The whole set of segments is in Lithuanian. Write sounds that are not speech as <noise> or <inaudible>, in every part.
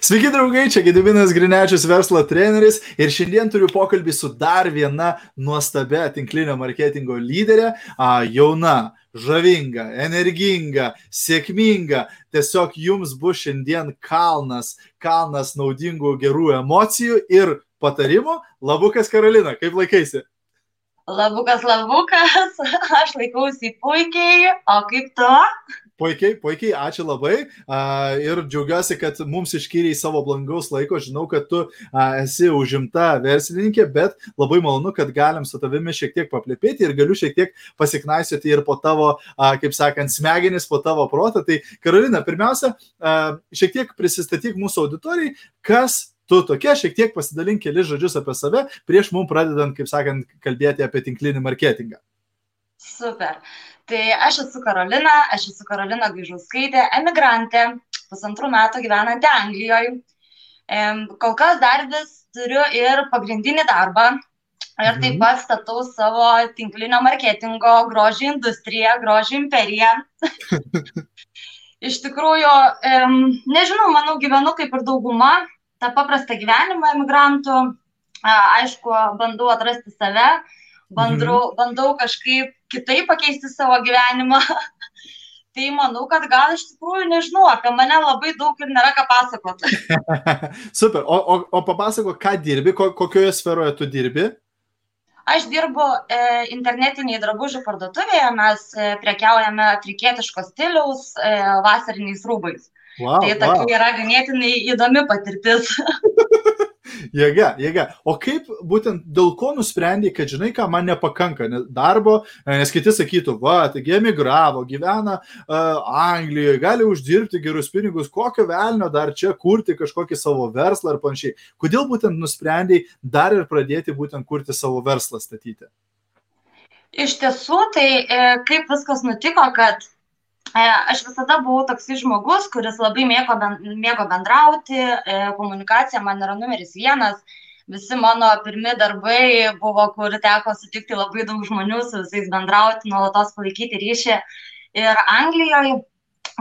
Sveiki draugai, čia Gediminas Grinečius, verslo treneris ir šiandien turiu pokalbį su dar viena nuostabia tinklinio marketingo lyderė, jauna, žavinga, energinga, sėkminga. Tiesiog jums bus šiandien kalnas, kalnas naudingų gerų emocijų ir patarimų. Labukas Karolina, kaip laikaisi? Labukas, labukas, <laughs> aš laikausi puikiai, o kaip tu? Puikiai, puikiai, ačiū labai uh, ir džiaugiuosi, kad mums iškyriai savo blangaus laiko. Žinau, kad tu uh, esi užimta verslininkė, bet labai malonu, kad galim su tavimi šiek tiek paplėpėti ir galiu šiek tiek pasiknaisioti ir po tavo, uh, kaip sakant, smegenis, po tavo protą. Tai Karolina, pirmiausia, uh, šiek tiek prisistatyk mūsų auditorijai, kas tu tokia, šiek tiek pasidalink keli žodžius apie save prieš mums pradedant, kaip sakant, kalbėti apie tinklinį marketingą. Super. Tai aš esu Karolina, aš esu Karolina Gaižauskaitė, emigrantė, pusantrų metų gyvenanti Anglijoje. Kol kas dar vis turiu ir pagrindinį darbą. Ir taip mhm. pat statau savo tinklinio marketingo grožį industriją, grožį imperiją. <laughs> Iš tikrųjų, nežinau, manau, gyvenu kaip ir dauguma, tą paprastą gyvenimą emigrantų. Aišku, bandau atrasti save, bandau, mhm. bandau kažkaip kitaip pakeisti savo gyvenimą. <laughs> tai manau, kad gal iš tikrųjų nežinau, apie mane labai daug ir nėra ką pasakoti. <laughs> Super, o, o, o papasako, ką dirbi, ko, kokioje sferoje tu dirbi? Aš dirbu e, internetiniai drabužių parduotuvėje, mes e, prekiaujame afrikietiško stiliaus e, vasariniais rūbais. Wow, tai tokia wow. yra ganėtinai įdomi patirtis. <laughs> Jėga, jėga. O kaip būtent dėl ko nusprendai, kad žinai, ką man nepakanka darbo, nes kiti sakytų, va, taigi emigravo, gyvena uh, Anglijoje, gali uždirbti gerus pinigus, kokio velnio dar čia kurti kažkokį savo verslą ar panašiai. Kodėl būtent nusprendai dar ir pradėti būtent kurti savo verslą statyti? Iš tiesų, tai e, kaip viskas nutiko, kad E, aš visada buvau toks žmogus, kuris labai mėgo, mėgo bendrauti, e, komunikacija man yra numeris vienas. Visi mano pirmi darbai buvo, kur teko sutikti labai daug žmonių, su visais bendrauti, nuolatos palaikyti ryšį. Ir Anglijoje,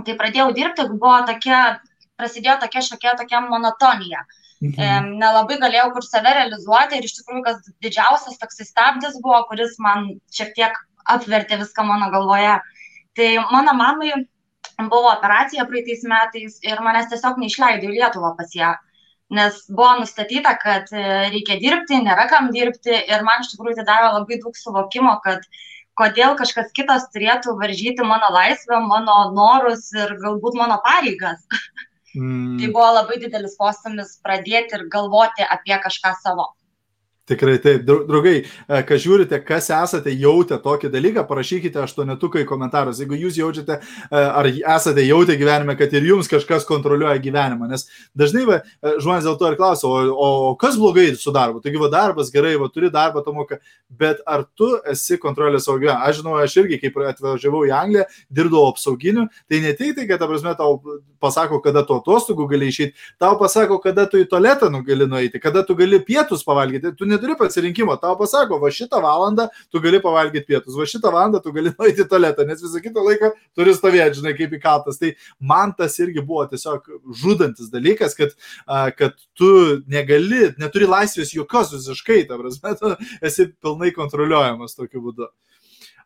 tai pradėjau dirbti, buvo tokia, prasidėjo tokia šiokia tokia monotonija. Mhm. Nelabai galėjau kur save realizuoti ir iš tikrųjų, kas didžiausias toks stabdis buvo, kuris man šiek tiek apvertė viską mano galvoje. Tai mano mamai buvo operacija praeitais metais ir manęs tiesiog neišleido į Lietuvą pas ją, nes buvo nustatyta, kad e, reikia dirbti, nėra kam dirbti ir man iš tikrųjų tai davė labai daug suvokimo, kad kodėl kažkas kitas turėtų varžyti mano laisvę, mano norus ir galbūt mano pareigas. <laughs> Mm. tai buvo labai didelis postumis pradėti ir galvoti apie kažką savo. Tikrai taip, draugai, e, kas žiūrite, kas esate jautę tokį dalyką, parašykite aštuonetuką į komentarus. Jeigu jūs jaučiate, e, ar esate jautę gyvenime, kad ir jums kažkas kontroliuoja gyvenimą. Nes dažnai va, e, žmonės dėl to ir klausia, o, o kas blogai su darbu? Taigi, va, darbas gerai, va, turi darbą, to moka, bet ar tu esi kontrolės savo gyvenimą? Aš žinau, aš irgi, kai atvažiavau į Angliją, dirbdavau apsauginiu, tai ne tik tai, kad, ta prasme, tau pasako, kada tu atostogų gali išeiti, tau pasako, kada tu į tualetą nu gali nueiti, kada tu gali pietus pavalgyti. Tu neturi pasirinkimo, tau pasako, va šitą valandą tu gali pavalgyti pietus, va šitą valandą tu gali <laughs> nueiti į tualetą, nes visą kitą laiką turi stovėti, žinai, kaip įkaltas. Tai man tas irgi buvo tiesiog žudantis dalykas, kad, kad tu negali, neturi laisvės jokios visiškai, ta prasme, esi pilnai kontroliuojamas tokiu būdu.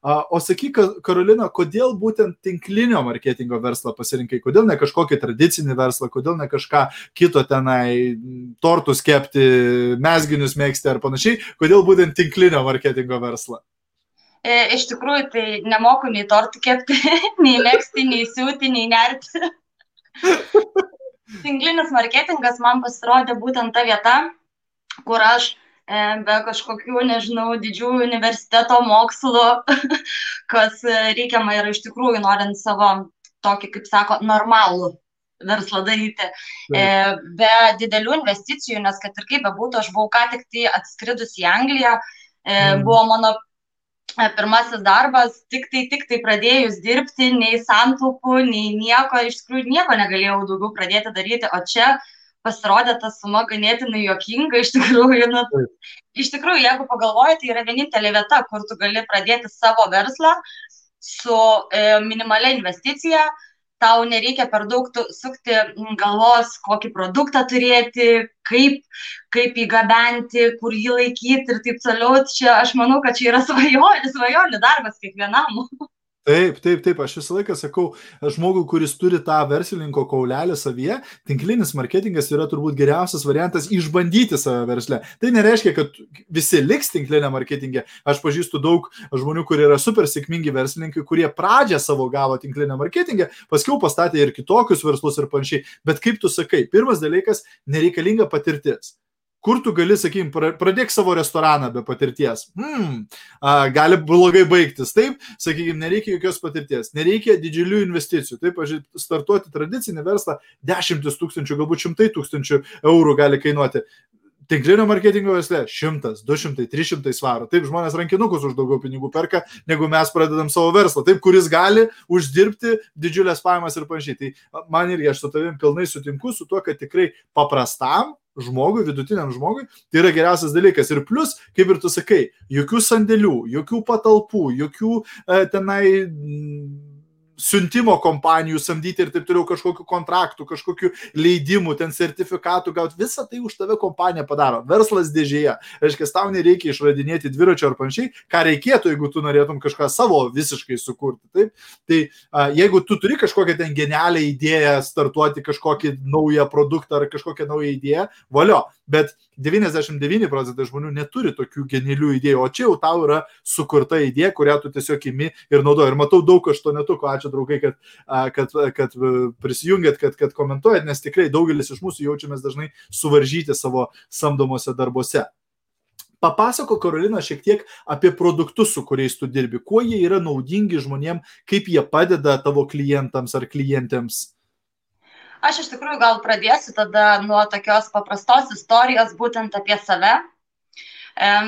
O sakyk, Karolina, kodėl būtent tinklinio marketingo verslą pasirinkai? Kodėl ne kažkokį tradicinį verslą, kodėl ne kažką kito tenai, tortus kepti, mesginius mėgsti ar panašiai? Kodėl būtent tinklinio marketingo verslą? E, iš tikrųjų, tai nemoku nei tortų kepti, <laughs> nei mėgsti, nei siūti, nei nerti. <laughs> Tinklinis marketingas man pasirodė būtent ta vieta, kur aš be kažkokių, nežinau, didžiųjų universiteto mokslų, <laughs> kas reikiama yra iš tikrųjų, norint savo tokį, kaip sako, normalų verslą daryti. E, be didelių investicijų, nes kad ir kaip bebūtų, aš buvau ką tik tai atskridus į Angliją, e, mm. buvo mano pirmasis darbas, tik tai, tik tai pradėjus dirbti, nei santaupų, nei nieko, iš tikrųjų nieko negalėjau daugiau pradėti daryti, o čia pasirodė ta suma ganėtinai jokinga, iš tikrųjų, nu, iš tikrųjų, jeigu pagalvoji, tai yra vienintelė vieta, kur tu gali pradėti savo verslą su e, minimalia investicija, tau nereikia per daug sukti galvos, kokį produktą turėti, kaip, kaip jį gabenti, kur jį laikyti ir taip toliau. Čia aš manau, kad čia yra <laughs> svajonių, svajonių darbas kiekvienam. Taip, taip, taip, aš visą laiką sakau, žmogui, kuris turi tą verslininko kaulelį savyje, tinklinis marketingas yra turbūt geriausias variantas išbandyti save versle. Tai nereiškia, kad visi liks tinklinė marketingė. Aš pažįstu daug žmonių, kurie yra super sėkmingi verslininkai, kurie pradžią savo gavo tinklinę marketingę, paskui pastatė ir kitokius verslus ir panašiai. Bet kaip tu sakai, pirmas dalykas - nereikalinga patirtis kur tu gali, sakykim, pradėk savo restoraną be patirties. Hmm, a, gali blogai baigtis. Taip, sakykim, nereikia jokios patirties, nereikia didžiulių investicijų. Taip, aš startuoti tradicinį verslą dešimtis tūkstančių, galbūt šimtai tūkstančių eurų gali kainuoti. Tinklinio marketingo versle 100, 200, 300 svarų. Taip, žmonės rankinukus už daugiau pinigų perka, negu mes pradedam savo verslą. Taip, kuris gali uždirbti didžiulės pajamas ir panašiai. Tai man irgi aš su tavim pilnai sutinku su tuo, kad tikrai paprastam žmogui, vidutiniam žmogui, tai yra geriausias dalykas. Ir plus, kaip ir tu sakai, jokių sandėlių, jokių patalpų, jokių e, tenai... M, siuntimo kompanijų samdyti ir taip toliau kažkokiu kontraktu, kažkokiu leidimu, ten sertifikatų gauti, visą tai už tave kompanija padaro. Verslas dėžėje. Reiškia, tau nereikia išradinėti dviračio ar panašiai, ką reikėtų, jeigu tu norėtum kažką savo visiškai sukurti. Taip? Tai a, jeigu tu turi kažkokią ten genialią idėją, startuoti kažkokį naują produktą ar kažkokią naują idėją, valio, bet 99 procentai žmonių neturi tokių genialių idėjų, o čia jau tau yra sukurta idėja, kurią tu tiesiog imi ir naudoji. Ir matau daug aštuonetukų, ačiū draugai, kad, kad, kad prisijungėt, kad, kad komentuojat, nes tikrai daugelis iš mūsų jaučiamės dažnai suvaržyti savo samdomuose darbuose. Papasako, Karolina, šiek tiek apie produktus, su kuriais tu dirbi, kuo jie yra naudingi žmonėm, kaip jie padeda tavo klientams ar klientėms. Aš iš tikrųjų gal pradėsiu tada nuo tokios paprastos istorijos būtent apie save.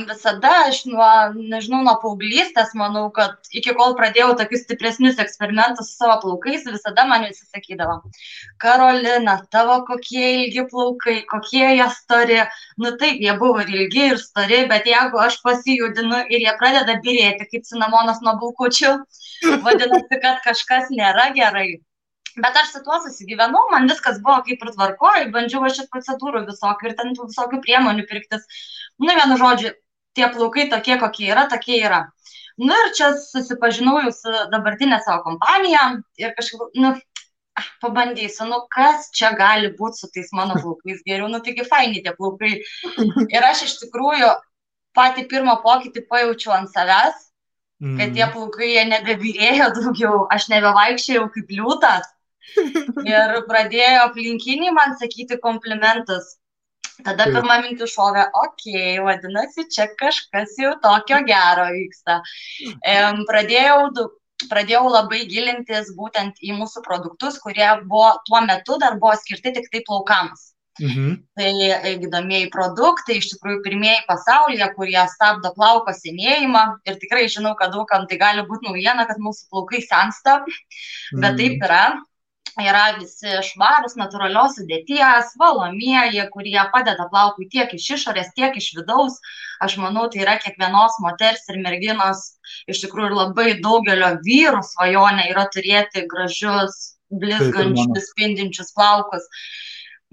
Visada aš nuo, nežinau, nuo paauglystės, manau, kad iki kol pradėjau tokius stipresnius eksperimentus su savo plaukais, visada man visi sakydavo, Karolina, tavo kokie ilgi plaukai, kokie jie stori. Nu taip, jie buvo ir ilgi, ir stori, bet jeigu aš pasijudinu ir jie pradeda birėti kaip cinamonas nuo bulkučių, <laughs> vadinasi, kad kažkas nėra gerai. Bet aš su tuo susigyvenau, man viskas buvo kaip ir tvarkoju, bandžiau aš ir procedūrų visokių ir ten visokių priemonių pirktis. Nu, vienu žodžiu, tie plaukai tokie, kokie yra, tokie yra. Nu ir čia susipažinau jau su dabartinė savo kompanija ir kažkaip, nu, ah, pabandysiu, nu kas čia gali būti su tais mano plaukais geriau, nu taigi faini tie plaukai. Ir aš iš tikrųjų patį pirmą pokytį pajaučiau ant savęs, kad tie mm. plaukai jie nebebirėjo daugiau, aš nebevaikščiau kaip liūtas. Ir pradėjo aplinkiniai man sakyti komplimentus. Tada pirmą mintį šovė, okei, okay, vadinasi, čia kažkas jau tokio gero vyksta. Pradėjau, pradėjau labai gilintis būtent į mūsų produktus, kurie buvo tuo metu dar buvo skirti tik tai plaukams. Mhm. Tai e, gydomieji produktai, iš tikrųjų pirmieji pasaulyje, kurie stabdo plauko senėjimą ir tikrai žinau, kad daugam tai gali būti naujiena, kad mūsų plaukai sensta, bet mhm. taip yra yra visi švarūs, natūralios sudėties, valomieji, kurie padeda plaukui tiek iš išorės, tiek iš vidaus. Aš manau, tai yra kiekvienos moters ir merginos, iš tikrųjų labai daugelio vyrų svajonė yra turėti gražius, blizgančius, spindinčius plaukus.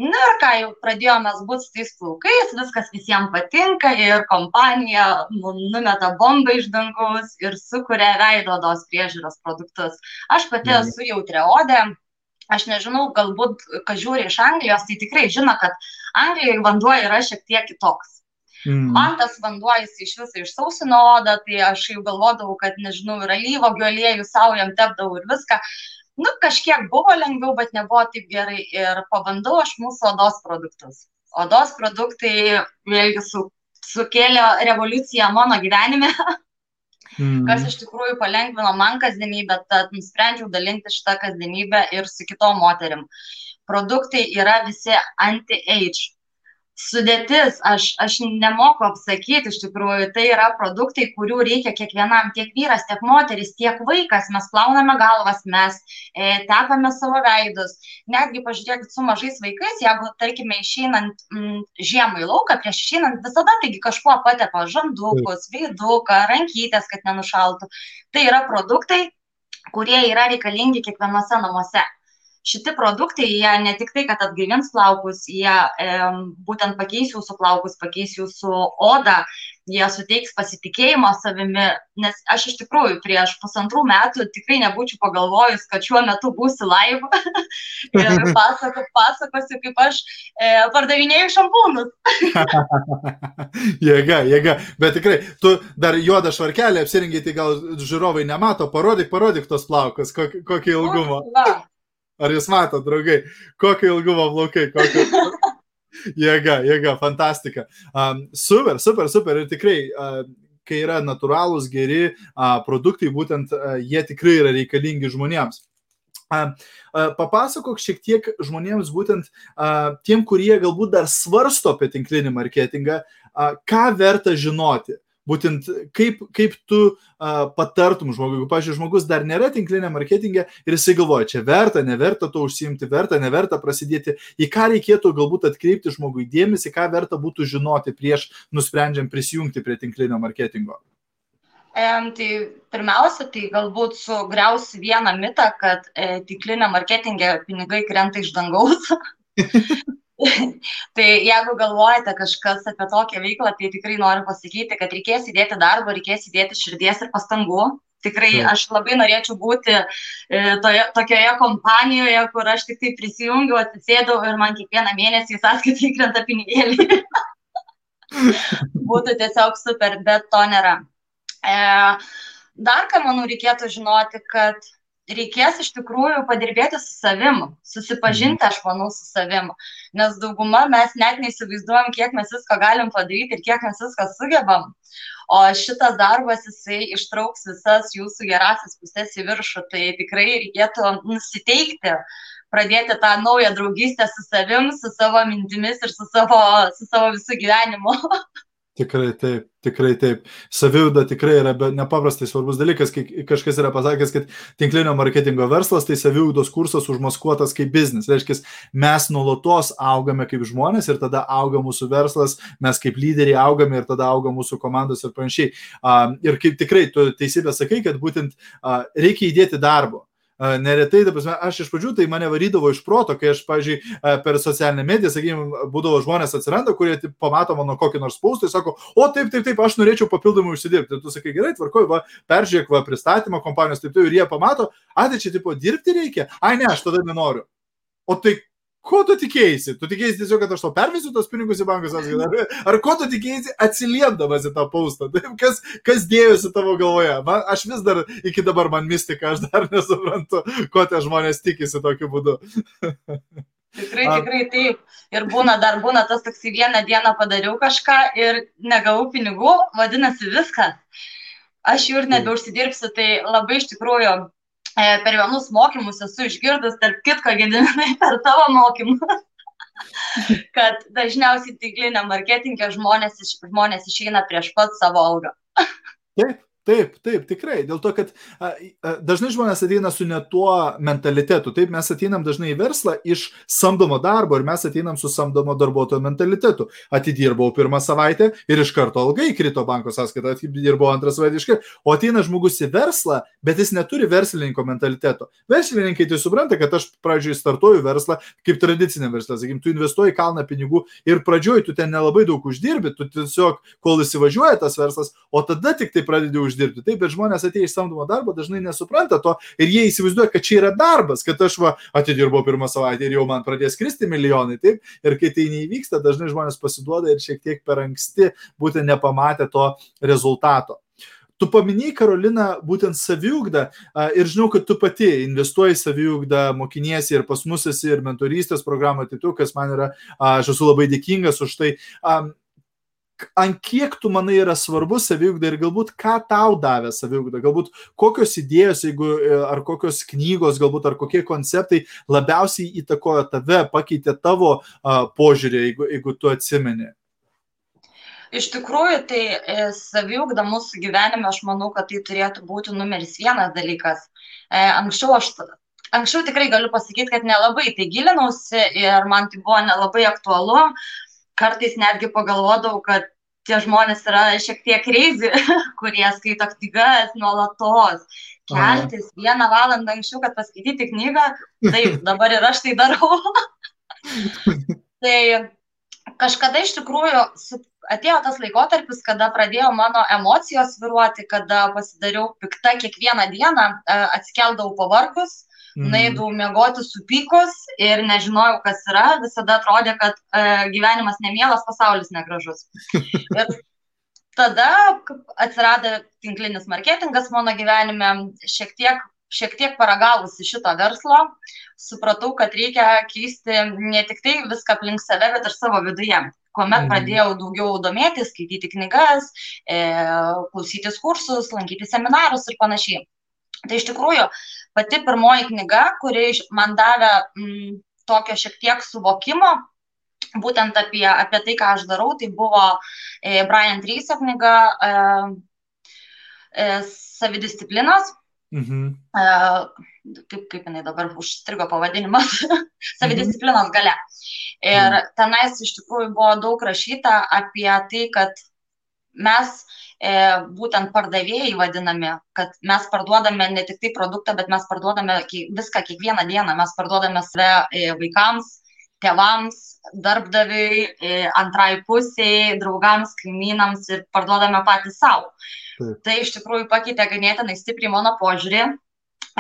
Na ir ką, jau pradėjome būti su tais plaukais, viskas visiems patinka ir kompanija numeta bombą iš dangaus ir sukuria veido odos priežiūros produktus. Aš pati esu jautriaodė, aš nežinau, galbūt, kas žiūri iš Anglijos, tai tikrai žino, kad Anglijoje vanduo yra šiek tiek kitoks. Mm. Man tas vanduo jis iš viso išsausino odą, tai aš jau galvodavau, kad, nežinau, yra lyvogių aliejų, saujam tepdavau ir viską. Nu, kažkiek buvo lengviau, bet nebuvo taip gerai. Ir pabandau aš mūsų odos produktus. Odos produktai vėlgi su, sukėlė revoliuciją mano gyvenime. <laughs> mm. kas iš tikrųjų palengvino man kasdienybę, tad nusprendžiau dalinti šitą kasdienybę ir su kitom moterim. Produktai yra visi anti-age sudėtis, aš, aš nemoku apsakyti, iš tikrųjų, tai yra produktai, kurių reikia kiekvienam, tiek vyras, tiek moteris, tiek vaikas, mes plauname galvas, mes e, tepame savo veidus. Netgi pažiūrėkit su mažais vaikais, jeigu, tarkime, išeinant m, žiemą į lauką, prieš išeinant visada taigi kažkuo patepa žandukus, veiduką, rankytės, kad nenušaltų. Tai yra produktai, kurie yra reikalingi kiekvienose namuose. Šitie produktai, jie ne tik tai, kad atgaivins plaukus, jie e, būtent pakeis jūsų plaukus, pakeis jūsų odą, jie suteiks pasitikėjimo savimi, nes aš iš tikrųjų prieš pusantrų metų tikrai nebūčiau pagalvojus, kad šiuo metu būsiu live <laughs> ir pasako, pasakosiu, kaip aš e, pardavinėjau šampūnus. <laughs> jėga, jėga, bet tikrai, tu dar juodą švarkelį apsirengiai, tai gal žiūrovai nemato, parodyk, parodyk tos plaukus, kokį, kokį ilgumą. Ar jūs matote, draugai, kokio ilgumo plaukai, kokio... <laughs> jėga, jėga, fantastika. Um, super, super, super. Ir tikrai, uh, kai yra natūralūs, geri uh, produktai, būtent uh, jie tikrai yra reikalingi žmonėms. Uh, uh, papasakok šiek tiek žmonėms, būtent uh, tiem, kurie galbūt dar svarsto apie tinklinį marketingą, ką verta žinoti būtent kaip, kaip tu uh, patartum žmogui, jeigu, pažiūrėjau, žmogus dar nėra tinklinė marketingė ir jisai galvoja, čia verta, neverta to užsiimti, verta, neverta prasidėti, į ką reikėtų galbūt atkreipti žmogui dėmesį, ką verta būtų žinoti prieš nusprendžiant prisijungti prie tinklinio marketingo. E, tai pirmiausia, tai galbūt sugriausi vieną mitą, kad e, tinklinė marketingė pinigai krenta iš dangaus. <laughs> <laughs> tai jeigu galvojate kažkas apie tokią veiklą, tai tikrai noriu pasakyti, kad reikės įdėti darbo, reikės įdėti širdies ir pastangų. Tikrai Taip. aš labai norėčiau būti e, toje, tokioje kompanijoje, kur aš tik tai prisijungiu, atsisėdau ir man kiekvieną mėnesį sąskaitai krenta pinigėlį. <laughs> Būtų tiesiog super, bet to nėra. E, dar ką manau reikėtų žinoti, kad reikės iš tikrųjų padirbėti su savim, susipažinti, aš manau, su savim, nes dauguma mes net neįsivaizduojam, kiek mes visko galim padaryti ir kiek mes viską sugebam. O šitas darbas, jisai ištrauks visas jūsų gerasias pusės į viršų, tai tikrai reikėtų nusiteikti, pradėti tą naują draugystę su savim, su savo mintimis ir su savo, su savo visų gyvenimu. <laughs> Tikrai taip, tikrai taip. Savivalda tikrai yra nepaprastai svarbus dalykas, kai kažkas yra pasakęs, kad tinklinio marketingo verslas tai savivaldos kursas užmaskuotas kaip biznis. Reiškia, mes nuolatos augame kaip žmonės ir tada auga mūsų verslas, mes kaip lyderiai augame ir tada auga mūsų komandos ir panašiai. Ir kaip tikrai tu teisybė sakai, kad būtent reikia įdėti darbo neretai, ta prasme, aš iš pradžių tai mane varydavo iš proto, kai aš, pažiūrėjau, per socialinę mediją, sakykime, būdavo žmonės atsiranda, kurie pamato mano kokį nors paustą ir sako, o taip, taip, taip, aš norėčiau papildomai užsidirbti. Ir tu sakai, gerai, tvarkoj, va, peržiūrėk, va, pristatymą kompanijos, taip, taip, ir jie pamato, ateičiai, tipo, dirbti reikia, ai ne, aš tada nenoriu. O tai Ko tu tikėjai? Tu tikėjai tiesiog, kad aš tau pervesiu tos pinigus į bankus sąskaitą? Ar, ar ko tu tikėjai atsiliepdamas į tą paustą? <laughs> Taip, kas, kas dėjosi tavo galvoje? Man, aš vis dar iki dabar man mistika, aš dar <laughs> nesuprantu, ko tie žmonės tikisi tokiu būdu. <laughs> Tikrai, tikrai taip. Ir būna dar būna tas toks vieną dieną padariau kažką ir negavau pinigų, vadinasi viskas. Aš jų ir nebeužsidirbsiu, tai labai iš tikrųjų per vienus mokymus esu išgirdus, tarp kitko, gediminai, <laughs> per tavo mokymus, <laughs> kad dažniausiai tinklinė marketingė žmonės, žmonės išeina prieš pat savo algą. Taip, Taip, taip, tikrai. Dėl to, kad a, a, dažnai žmonės ateina su ne tuo mentalitetu. Taip, mes ateinam dažnai į verslą iš samdomo darbo ir mes ateinam su samdomo darbuotojo mentalitetu. Atidirbau pirmą savaitę ir iš karto algai krito banko sąskaita, atidirbau antrą savaitę iš karto. O ateina žmogus į verslą, bet jis neturi verslininko mentaliteto. Verslininkai tai supranta, kad aš pradžioj startuoju verslą kaip tradicinė verslas. Sakykim, tu investuoji kalną pinigų ir pradžioj tu ten nelabai daug uždirbi, tu tiesiog kol įsivažiuoja tas verslas, o tada tik tai pradedi uždirbti uždirbti. Taip, bet žmonės atėję iš samdomo darbo dažnai nesupranta to ir jie įsivaizduoja, kad čia yra darbas, kad aš va atidirbau pirmą savaitę ir jau man pradės kristi milijonai. Taip, ir kai tai neįvyksta, dažnai žmonės pasiduoda ir šiek tiek per anksti būtent nepamatė to rezultato. Tu paminėjai, Karolina, būtent saviugdą ir žinau, kad tu pati investuoji saviugdą, mokiniesi ir pas mus esi ir mentorystės programą, tai tu, kas man yra, aš esu labai dėkingas už tai ant kiek tu manai yra svarbu saviugda ir galbūt ką tau davė saviugda, galbūt kokios idėjos, jeigu, e, ar kokios knygos, galbūt ar kokie konceptai labiausiai įtakojo tave, pakeitė tavo uh, požiūrį, jeigu, jeigu tu atsimeni. Iš tikrųjų, tai e, saviugda mūsų gyvenime, aš manau, kad tai turėtų būti numeris vienas dalykas. E, anksčiau aš Anksčiau tikrai galiu pasakyti, kad nelabai tai gilinausi ir man tai buvo nelabai aktualu, kartais netgi pagalvodavau, kad tie žmonės yra šiek tiek kreizi, <laughs> kurie skaito knygas nuolatos. Keltis Aha. vieną valandą anksčiau, kad paskaityti knygą, taip, <laughs> dabar ir aš tai darau. <laughs> tai kažkada iš tikrųjų atėjo tas laikotarpis, kada pradėjo mano emocijos viruoti, kada pasidariau piktą kiekvieną dieną, e, atsikeldavau pavargus, Mm. Naidau miegoti supykus ir nežinojau, kas yra, visada atrodė, kad e, gyvenimas nemielas, pasaulis negražus. <laughs> Ir tada atsirado tinklinis marketingas mano gyvenime, šiek tiek, šiek tiek paragavusi šito verslo, supratau, kad reikia keisti ne tik tai viską aplink save, bet ir savo viduje kuomet mm. pradėjau daugiau domėtis, skaityti knygas, e, klausytis kursus, lankyti seminarus ir panašiai. Tai iš tikrųjų pati pirmoji knyga, kuri man davė m, mm, tokio šiek tiek suvokimo, būtent apie, apie tai, ką aš darau, tai buvo e, Brian Tryso knyga e, e, Savidisciplinos. Mhm. E, kaip, kaip jinai dabar užstrigo pavadinimas, <laughs> savidisciplinos gale. Ir mhm. tenais iš tikrųjų buvo daug rašyta apie tai, kad mes e, būtent pardavėjai vadinami, kad mes parduodame ne tik tai produktą, bet mes parduodame viską kiekvieną dieną, mes parduodame save e, vaikams, tėvams, darbdaviui, e, antrai pusiai, draugams, kaimynams ir parduodame patys savo. Tai iš tikrųjų pakeitė ganėtinai stipriai mano požiūrį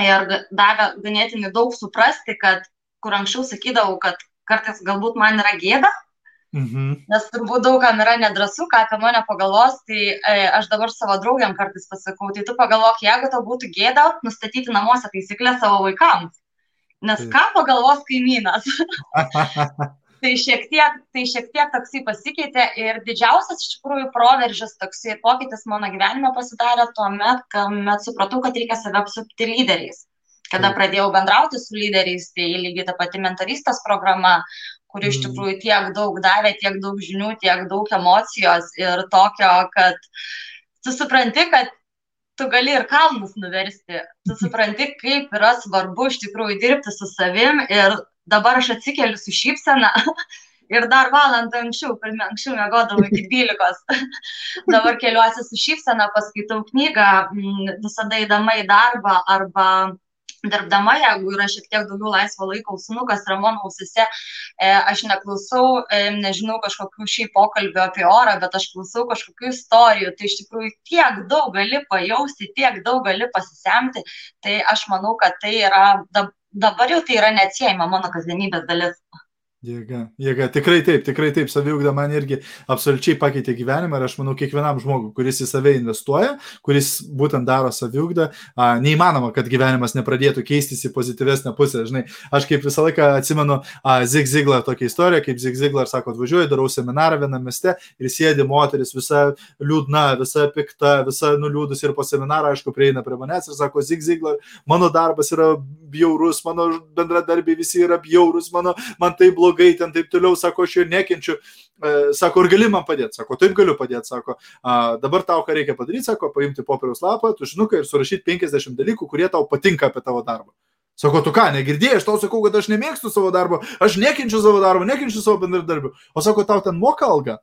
ir davė ganėtinai daug suprasti, kad kur anksčiau sakydavau, kad kartais galbūt man yra gėda, Mhm. Nes turbūt daugam yra nedrasu, ką apie mane pagalvos, tai e, aš dabar savo draugiam kartais pasakau, tai tu pagalvok, jeigu tau būtų gėda nustatyti namuose taisyklės savo vaikams. Nes ką pagalvos kaimynas? <laughs> tai, šiek tiek, tai šiek tiek toksai pasikeitė ir didžiausias iš tikrųjų proveržis toksai pokytis mano gyvenime pasidarė tuo met, kuomet supratau, kad reikia save apsupti lyderiais. Kada pradėjau bendrauti su lyderiais, tai lygiai ta pati mentorystės programa, kuri iš mm. tikrųjų tiek daug davė, tiek daug žinių, tiek daug emocijos ir tokio, kad tu supranti, kad tu gali ir kalnus nuversti, tu <laughs> supranti, kaip yra svarbu iš tikrųjų dirbti su savim ir dabar aš atsikeliu su šypsena <laughs> ir dar valandą anksčiau, per anksčiau mėgodavau iki <laughs> 12. dabar keliuosi su šypsena, paskaitau knygą, visada įdama į darbą arba dirbdama, jeigu yra šiek tiek daugiau laisvo laiko, ausinukas yra mano ausise, e, aš neklausau, e, nežinau, kažkokių šiaip pokalbio apie orą, bet aš klausau kažkokių istorijų, tai iš tikrųjų tiek daug gali pajausti, tiek daug gali pasisemti, tai aš manau, kad tai yra, dabar jau tai yra neatsiejama mano kasdienybės dalis. Jėga, jėga, tikrai taip, tikrai taip, saviugda man irgi absoliučiai pakeitė gyvenimą ir aš manau, kiekvienam žmogui, kuris į save investuoja, kuris būtent daro saviugdą, a, neįmanoma, kad gyvenimas nepradėtų keistis į pozityvesnę pusę. Žinai, aš kaip visą laiką atsimenu a, Zig Ziglar tokią istoriją, kaip Zig Ziglar sako, atvažiuoju, darau seminarą viename mieste ir sėdi moteris visa liūdna, visa pikta, visa nuliūdus ir po seminaro, aišku, prieina prie manęs ir sako, Zig Ziglar, mano darbas yra bjaurus, mano bendradarbiai visi yra bjaurus, mano, man tai blogai blogai, ten taip toliau, sako, aš jo nekenčiu, e, sako, ar gali man padėti, sako, taip galiu padėti, sako, dabar tau ką reikia padaryti, sako, paimti popieriaus lapą, tušinuką ir surašyti 50 dalykų, kurie tau patinka apie tavo darbą. Sako, tu ką, negirdėjai, aš tau sakau, kad aš nemėgstu savo darbo, aš nekenčiu savo darbo, nekenčiu savo bendradarbių. O sako, tau ten moka alga?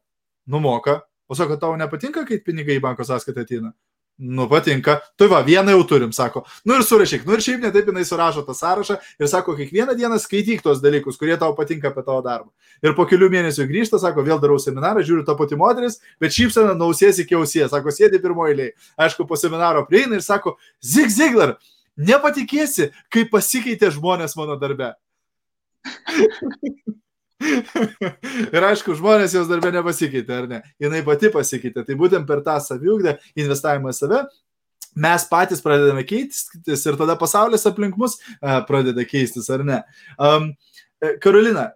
Numoka. O sako, tau nepatinka, kai pinigai į banko sąskaitą ateina? Nu, patinka. Tai va, vieną jau turim, sako. Nu ir surašyk. Nu ir šiaip netaip jinai surašo tą sąrašą ir sako, kiekvieną dieną skaityk tos dalykus, kurie tau patinka apie tavo darbą. Ir po kelių mėnesių grįžta, sako, vėl darau seminarą, žiūriu tą pati moteris, bet šypsena nausies iki ausies. Sako, sėdi pirmoji eilė. Aišku, po seminaro prieina ir sako, Zig Ziglar, nepatikėsi, kaip pasikeitė žmonės mano darbe. <laughs> <laughs> ir aišku, žmonės jos darbė nepasikeitė, ar ne? Jinai pati pasikeitė. Tai būtent per tą saviugdą, investavimą į save, mes patys pradedame keistis ir tada pasaulis aplink mus uh, pradeda keistis, ar ne? Um, Karolina,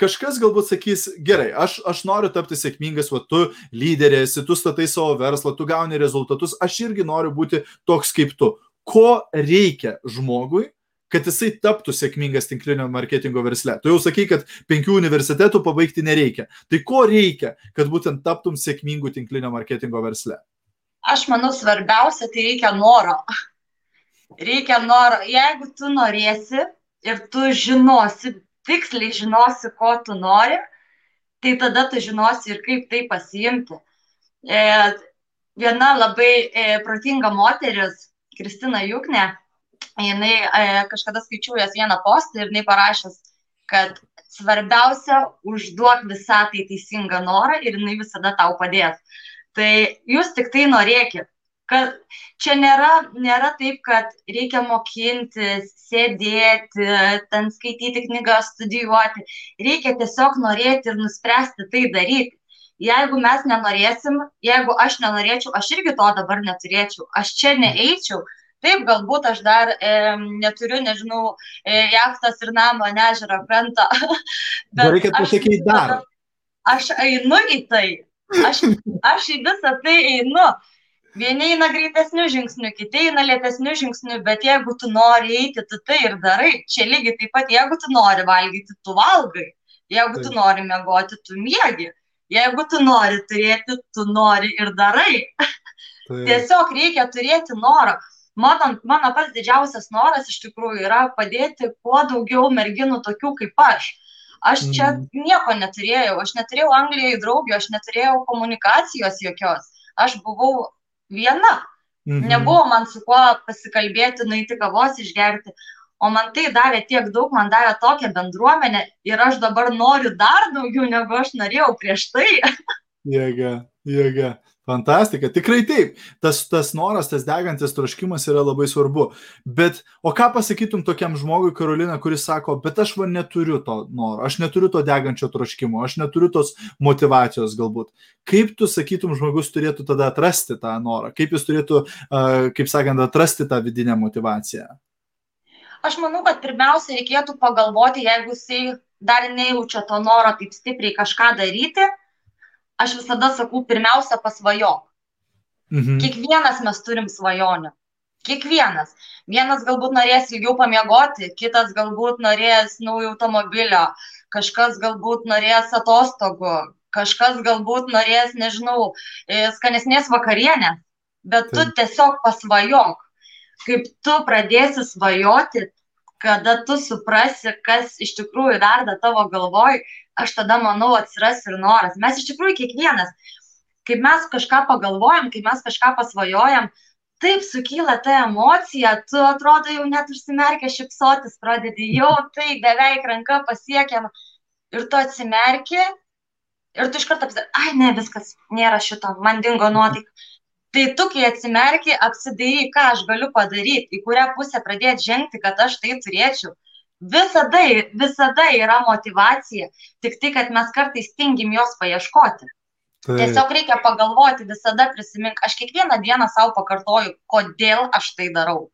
kažkas galbūt sakys, gerai, aš, aš noriu tapti sėkmingas, o tu lyderės, tu statai savo verslą, tu gauni rezultatus, aš irgi noriu būti toks kaip tu. Ko reikia žmogui, kad jisai taptų sėkmingas tinklinio marketingo versle. Tu jau sakai, kad penkių universitetų pabaigti nereikia. Tai ko reikia, kad būtent taptum sėkmingų tinklinio marketingo versle? Aš manau, svarbiausia, tai reikia noro. Reikia noro. Jeigu tu norėsi ir tu žinosi, tiksliai žinosi, ko tu nori, tai tada tu žinosi ir kaip tai pasiimti. e, viena labai e, protinga moteris, Kristina Jukne, jinai e, kažkada skaičiau jos vieną postą ir jinai parašęs, kad svarbiausia užduok visatai teisingą norą ir jinai visada tau padės. Tai jūs tik tai norėkit kad čia nėra, nėra taip, kad reikia mokintis, sėdėti, ten skaityti knygas, studijuoti. Reikia tiesiog norėti ir nuspręsti tai daryti. Jeigu mes nenorėsim, jeigu aš nenorėčiau, aš irgi to dabar neturėčiau, aš čia neeičiau, taip, galbūt aš dar e, neturiu, nežinau, e, jachtos ir namo, nežero, krantą. <laughs> Bet reikia pasakyti dar. Aš einu į tai, aš, aš į visą tai einu. Vieni eina greitesnių žingsnių, kiti eina lėtesnių žingsnių, bet jeigu tu nori eiti, tu tai ir darai. Čia lygiai taip pat, jeigu tu nori valgyti, tu valgai. Jeigu tu nori mėgoti, tu mėgi. Jeigu tu nori turėti, tu nori ir darai. Tai. Tiesiog reikia turėti norą. Mano, mano pats didžiausias noras iš tikrųjų yra padėti kuo daugiau merginų tokių kaip aš. Aš čia mm. nieko neturėjau, aš neturėjau Anglijoje draugų, aš neturėjau komunikacijos jokios. Aš buvau viena. Mhm. Nebuvo man su kuo pasikalbėti, nueiti kavos išgerti. O man tai davė tiek daug, man davė tokią bendruomenę ir aš dabar noriu dar daugiau, negu aš norėjau prieš tai. <laughs> Jėga, jėga. Fantastika, tikrai taip. Tas, tas noras, tas degantis troškimas yra labai svarbu. Bet, o ką pasakytum tokiam žmogui, Karolina, kuris sako, bet aš va neturiu to noro, aš neturiu to degančio troškimo, aš neturiu tos motivacijos galbūt. Kaip tu sakytum, žmogus turėtų tada atrasti tą norą? Kaip jis turėtų, kaip sakant, atrasti tą vidinę motivaciją? Aš manau, kad pirmiausia reikėtų pagalvoti, jeigu jisai dar nejaučia to noro taip stipriai kažką daryti aš visada sakau, pirmiausia pasvajok. Mhm. Kiekvienas mes turim svajonių. Kiekvienas. Vienas galbūt norės ilgiau pamiegoti, kitas galbūt norės naujo automobilio, kažkas galbūt norės atostogų, kažkas galbūt norės, nežinau, e, skanesnės vakarienės, bet tu tiesiog pasvajok. Kaip tu pradėsi svajoti, kada tu suprasi, kas iš tikrųjų verda tavo galvoj, aš tada manau atsiras ir noras. Mes iš tikrųjų kiekvienas, kai mes kažką pagalvojam, kai mes kažką pasvajojam, taip sukyla ta emocija, tu atrodo jau net užsimerkia šipsotis, pradedi jau tai beveik ranka pasiekiam ir tu atsimerki ir tu iš karto apsidarai, ai ne, viskas, nėra šito, man dingo nuotaika. Tai tu, kai atsimerki, apsidairy, ką aš galiu padaryti, į kurią pusę pradėti žengti, kad aš tai turėčiau visada, visada yra motivacija, tik tai, kad mes kartais tingim jos paieškoti. Tai. Tiesiog reikia pagalvoti, visada prisimink, aš kiekvieną dieną savo pakartoju, kodėl aš tai darau.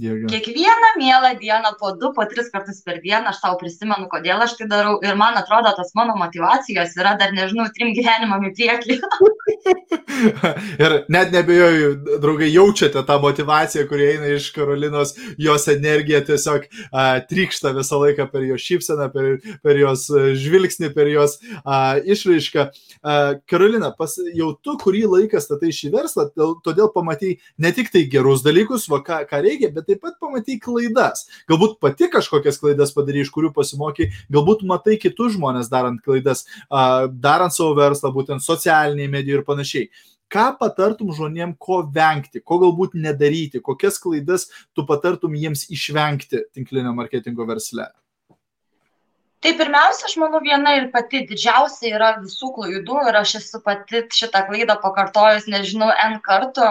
Jėga. Kiekvieną mielą dieną po du, po tris kartus per dieną aš savo prisimenu, kodėl aš tai darau ir man atrodo, tas mano motivacijos yra dar, nežinau, trim gyvenimam į priekį. <laughs> ir net nebejoju, draugai, jaučiate tą motivaciją, kuri eina iš Karolinos, jos energija tiesiog uh, trykšta visą laiką per jos šypseną, per, per jos žvilgsnį, per jos uh, išraišką. Uh, Karolina, pas, jau tu kurį laiką statai šį verslą, todėl pamatai ne tik tai gerus dalykus, va, ką, ką reikia, bet taip pat pamatai klaidas. Galbūt pati kažkokias klaidas padarai, iš kurių pasimokai, galbūt matai kitus žmonės darant klaidas, darant savo verslą, būtent socialiniai medijai ir panašiai. Ką patartum žmonėm, ko vengti, ko galbūt nedaryti, kokias klaidas tu patartum jiems išvengti tinklinio marketingo versle? Tai pirmiausia, aš manau, viena ir pati didžiausia yra visų klaidų ir aš esu pati šitą klaidą pakartojus, nežinau, N kartų,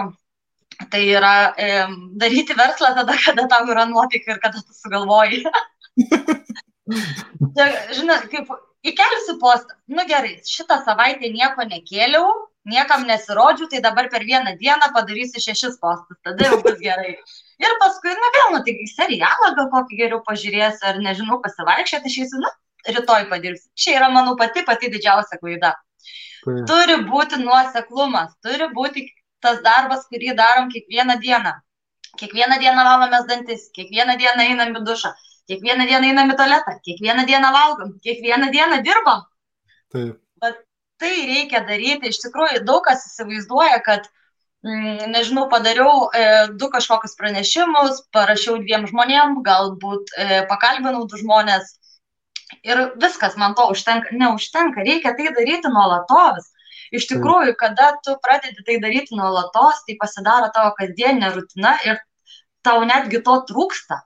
Tai yra e, daryti verslą tada, kada tau yra nuotaika ir kada tu sugalvoji. <laughs> Žinai, kaip įkelsiu postą. Nu gerai, šitą savaitę nieko nekėliau, niekam nesirodžiu, tai dabar per vieną dieną padarysiu šešis postus, tada jau bus gerai. Ir paskui, na vėl, nu tai serialą gal kokį geriau pažiūrėsiu, ar nežinau, pasivaikščioti išeisiu, nu, rytoj padirbsiu. Čia yra mano pati pati didžiausia klaida. Turi būti nuoseklumas, turi būti tas darbas, kurį darom kiekvieną dieną. Kiekvieną dieną valomės dantis, kiekvieną dieną einam į dušą, kiekvieną dieną einam į tualetą, kiekvieną dieną valgom, kiekvieną dieną dirbam. Taip. Bet tai reikia daryti. Iš tikrųjų, daug kas įsivaizduoja, kad, mm, nežinau, padariau e, du kažkokius pranešimus, parašiau dviem žmonėm, galbūt e, pakalbinau du žmonės ir viskas, man to užtenka. Neužtenka, reikia tai daryti nuolatos Iš tikrųjų, kada tu pradedi tai daryti nuolatos, tai pasidaro tavo kasdieninė rutina ir tau netgi to trūksta.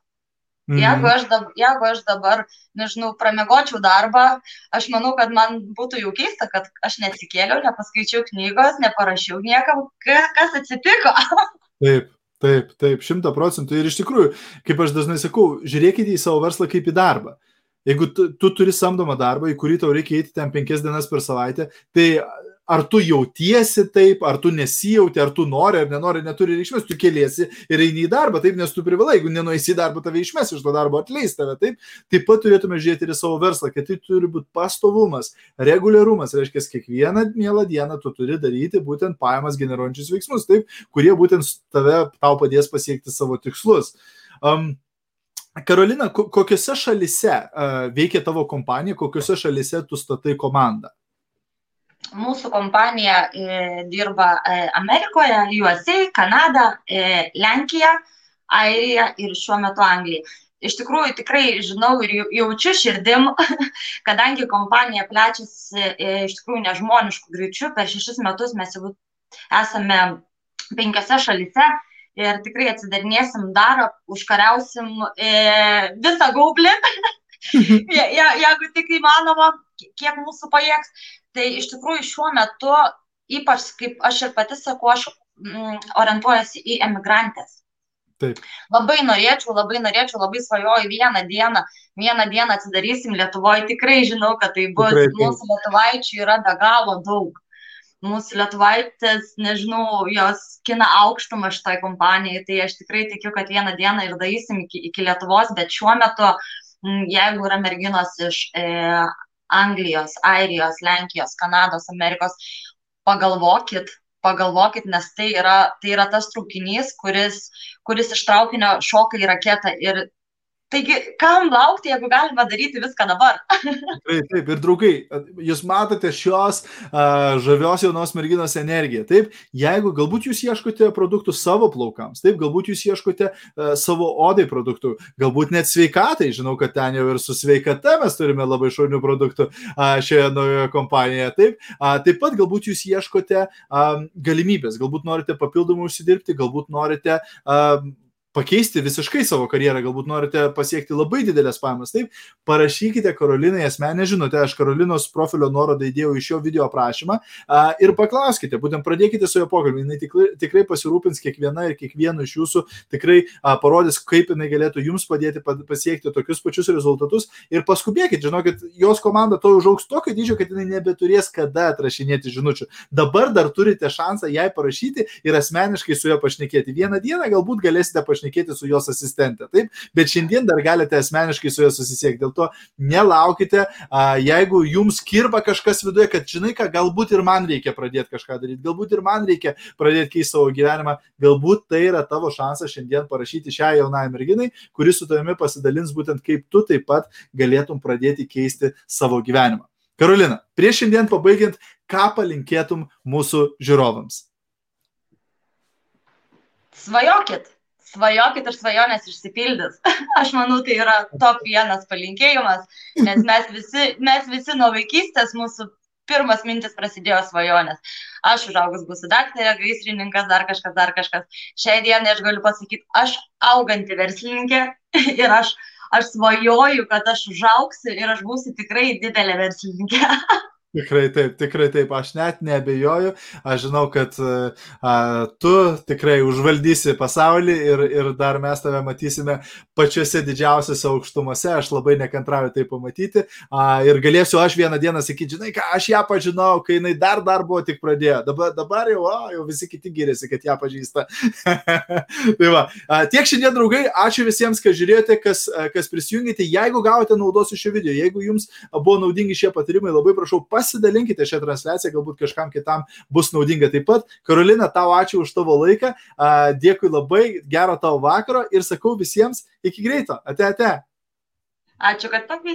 Mhm. Jeigu aš, dabar, jeigu aš dabar, nežinau, pramegočiau darbą, aš manau, kad man būtų jau keista, kad aš neatsikėliau, nepaskaičiau knygos, neparašiau niekam, kas atsitiko. <laughs> Taip, taip, taip, šimta procentų. Ir iš tikrųjų, kaip aš dažnai sakau, žiūrėkite į savo verslą kaip į darbą. Jeigu tu, tu turi samdomą darbą, į kurį tau reikia eiti ten penkias dienas per savaitę, tai ar tu jautiesi taip, ar tu nesijauti, ar tu nori ar nenori, neturi reikšmės, tu keliesi ir eini į darbą, taip, nes tu privalai, jeigu nenueisi į darbą, tave išmes iš to darbo, atleis tave, taip. Taip pat turėtume žiūrėti ir savo verslą, kad tai turi būti pastovumas, reguliarumas, reiškia, kiekvieną mielą dieną tu turi daryti būtent pajamas generuojančius veiksmus, taip, kurie būtent tave, tau padės pasiekti savo tikslus. Um, Karolina, kokiuose šalise uh, veikia tavo kompanija, kokiuose šalise tu statai komandą? Mūsų kompanija e, dirba e, Amerikoje, USA, Kanada, e, Lenkija, Airija ir šiuo metu Anglija. Iš tikrųjų, tikrai žinau ir jaučiu širdim, <laughs> kadangi kompanija plečiasi iš tikrųjų nežmoniškų greičių, per šešis metus mes jau esame penkiose šalise ir tikrai atsidarinėsim dar, užkariausim visą gaublį, <laughs> je, je, jeigu tik įmanoma, kiek mūsų pajėgs. Tai iš tikrųjų šiuo metu, ypač kaip aš ir pati sakau, aš mm, orientuojasi į emigrantės. Taip. Labai norėčiau, labai norėčiau, labai svajoju vieną dieną, vieną dieną atsidarysim Lietuvoje, tikrai žinau, kad tai bus, tikrai, taip. mūsų lietuvaičių yra be galo daug. Mūsų lietuvaitės, nežinau, jos kina aukštumą šitoj kompanijai, tai aš tikrai tikiu, kad vieną dieną ir darysim iki, iki Lietuvos, bet šiuo metu, jeigu yra merginos iš e, Anglijos, Airijos, Lenkijos, Kanados, Amerikos, pagalvokit, pagalvokit, nes tai yra, tai yra tas traukinys, kuris, kuris iš traukinio šoka į raketą ir Taigi, kam laukti, jeigu galima daryti viską dabar? <laughs> taip, taip, ir draugai, jūs matote šios uh, žavios jaunos merginos energiją. Taip, jeigu galbūt jūs ieškote produktų savo plaukams, taip, galbūt jūs ieškote uh, savo odai produktų, galbūt net sveikatai, žinau, kad ten jau ir su sveikata mes turime labai šaunių produktų uh, šioje naujoje kompanijoje. Taip, uh, taip pat galbūt jūs ieškote uh, galimybės, galbūt norite papildomai užsidirbti, galbūt norite uh, pakeisti visiškai savo karjerą, galbūt norite pasiekti labai didelės pajamas, taip, parašykite Karolinai asmenę žinutę, aš Karolinos profilio nuorodą įdėjau iš šio video aprašymą a, ir paklauskite, būtent pradėkite su jo pokalbį, jinai tikrai, tikrai pasirūpins kiekviena ir kiekvienu iš jūsų, tikrai a, parodys, kaip jinai galėtų jums padėti pasiekti tokius pačius rezultatus ir paskubėkit, žinokit, jos komanda to užauks tokio dydžio, kad jinai nebeturės kada atrašinėti žinučių. Dabar dar turite šansą jai parašyti ir asmeniškai su juo pašnekėti. Vieną dieną galbūt galėsite pašnekėti pašnekėti su jos asistente, taip, bet šiandien dar galite asmeniškai su ja susisiekti. Dėl to nelaukite, jeigu jums kirba kažkas viduje, kad žinai, ką galbūt ir man reikia pradėti kažką daryti, galbūt ir man reikia pradėti keisti savo gyvenimą, galbūt tai yra tavo šansas šiandien parašyti šią jaunąją merginai, kuri su tavimi pasidalins būtent kaip tu taip pat galėtum pradėti keisti savo gyvenimą. Karolina, prieš šiandien pabaigiant, ką palinkėtum mūsų žiūrovams? Svajokit, svajokit ir svajonės išsipildys. <laughs> Aš manau, tai yra top vienas palinkėjimas, nes mes visi, mes visi nuo vaikystės mūsų pirmas mintis prasidėjo svajonės. Aš užaugus būsiu daktarė, gaisrininkas, dar kažkas, dar kažkas. Šiai dienai aš galiu pasakyti, aš auganti verslininkė <laughs> ir aš, aš svajoju, kad aš užauksiu ir aš būsiu tikrai didelė verslininkė. <laughs> Tikrai taip, tikrai taip, aš net nebejoju, aš žinau, kad a, tu tikrai užvaldysi pasaulį ir, ir dar mes tave matysime pačiose didžiausiose aukštumose, aš labai nekantrauju tai pamatyti. A, ir galėsiu aš vieną dieną sakyti, žinai, ką aš ją pažinau, kai jinai dar dar buvo tik pradėjo, dabar, dabar jau, o, jau visi kiti giriasi, kad ją pažįsta. <laughs> tai va, a, tiek šiandien, draugai, ačiū visiems, kas žiūrėjote, kas, kas prisijungėte, jeigu gavote naudos iš šio video, jeigu jums buvo naudingi šie patarimai, labai prašau pasirinkti pasidalinkite šią transliaciją, galbūt kažkam kitam bus naudinga taip pat. Karolina, tau ačiū už tavo laiką, dėkui labai, gero tavo vakaro ir sakau visiems iki greito. Ate, ate. Ačiū, kad pakvietėte.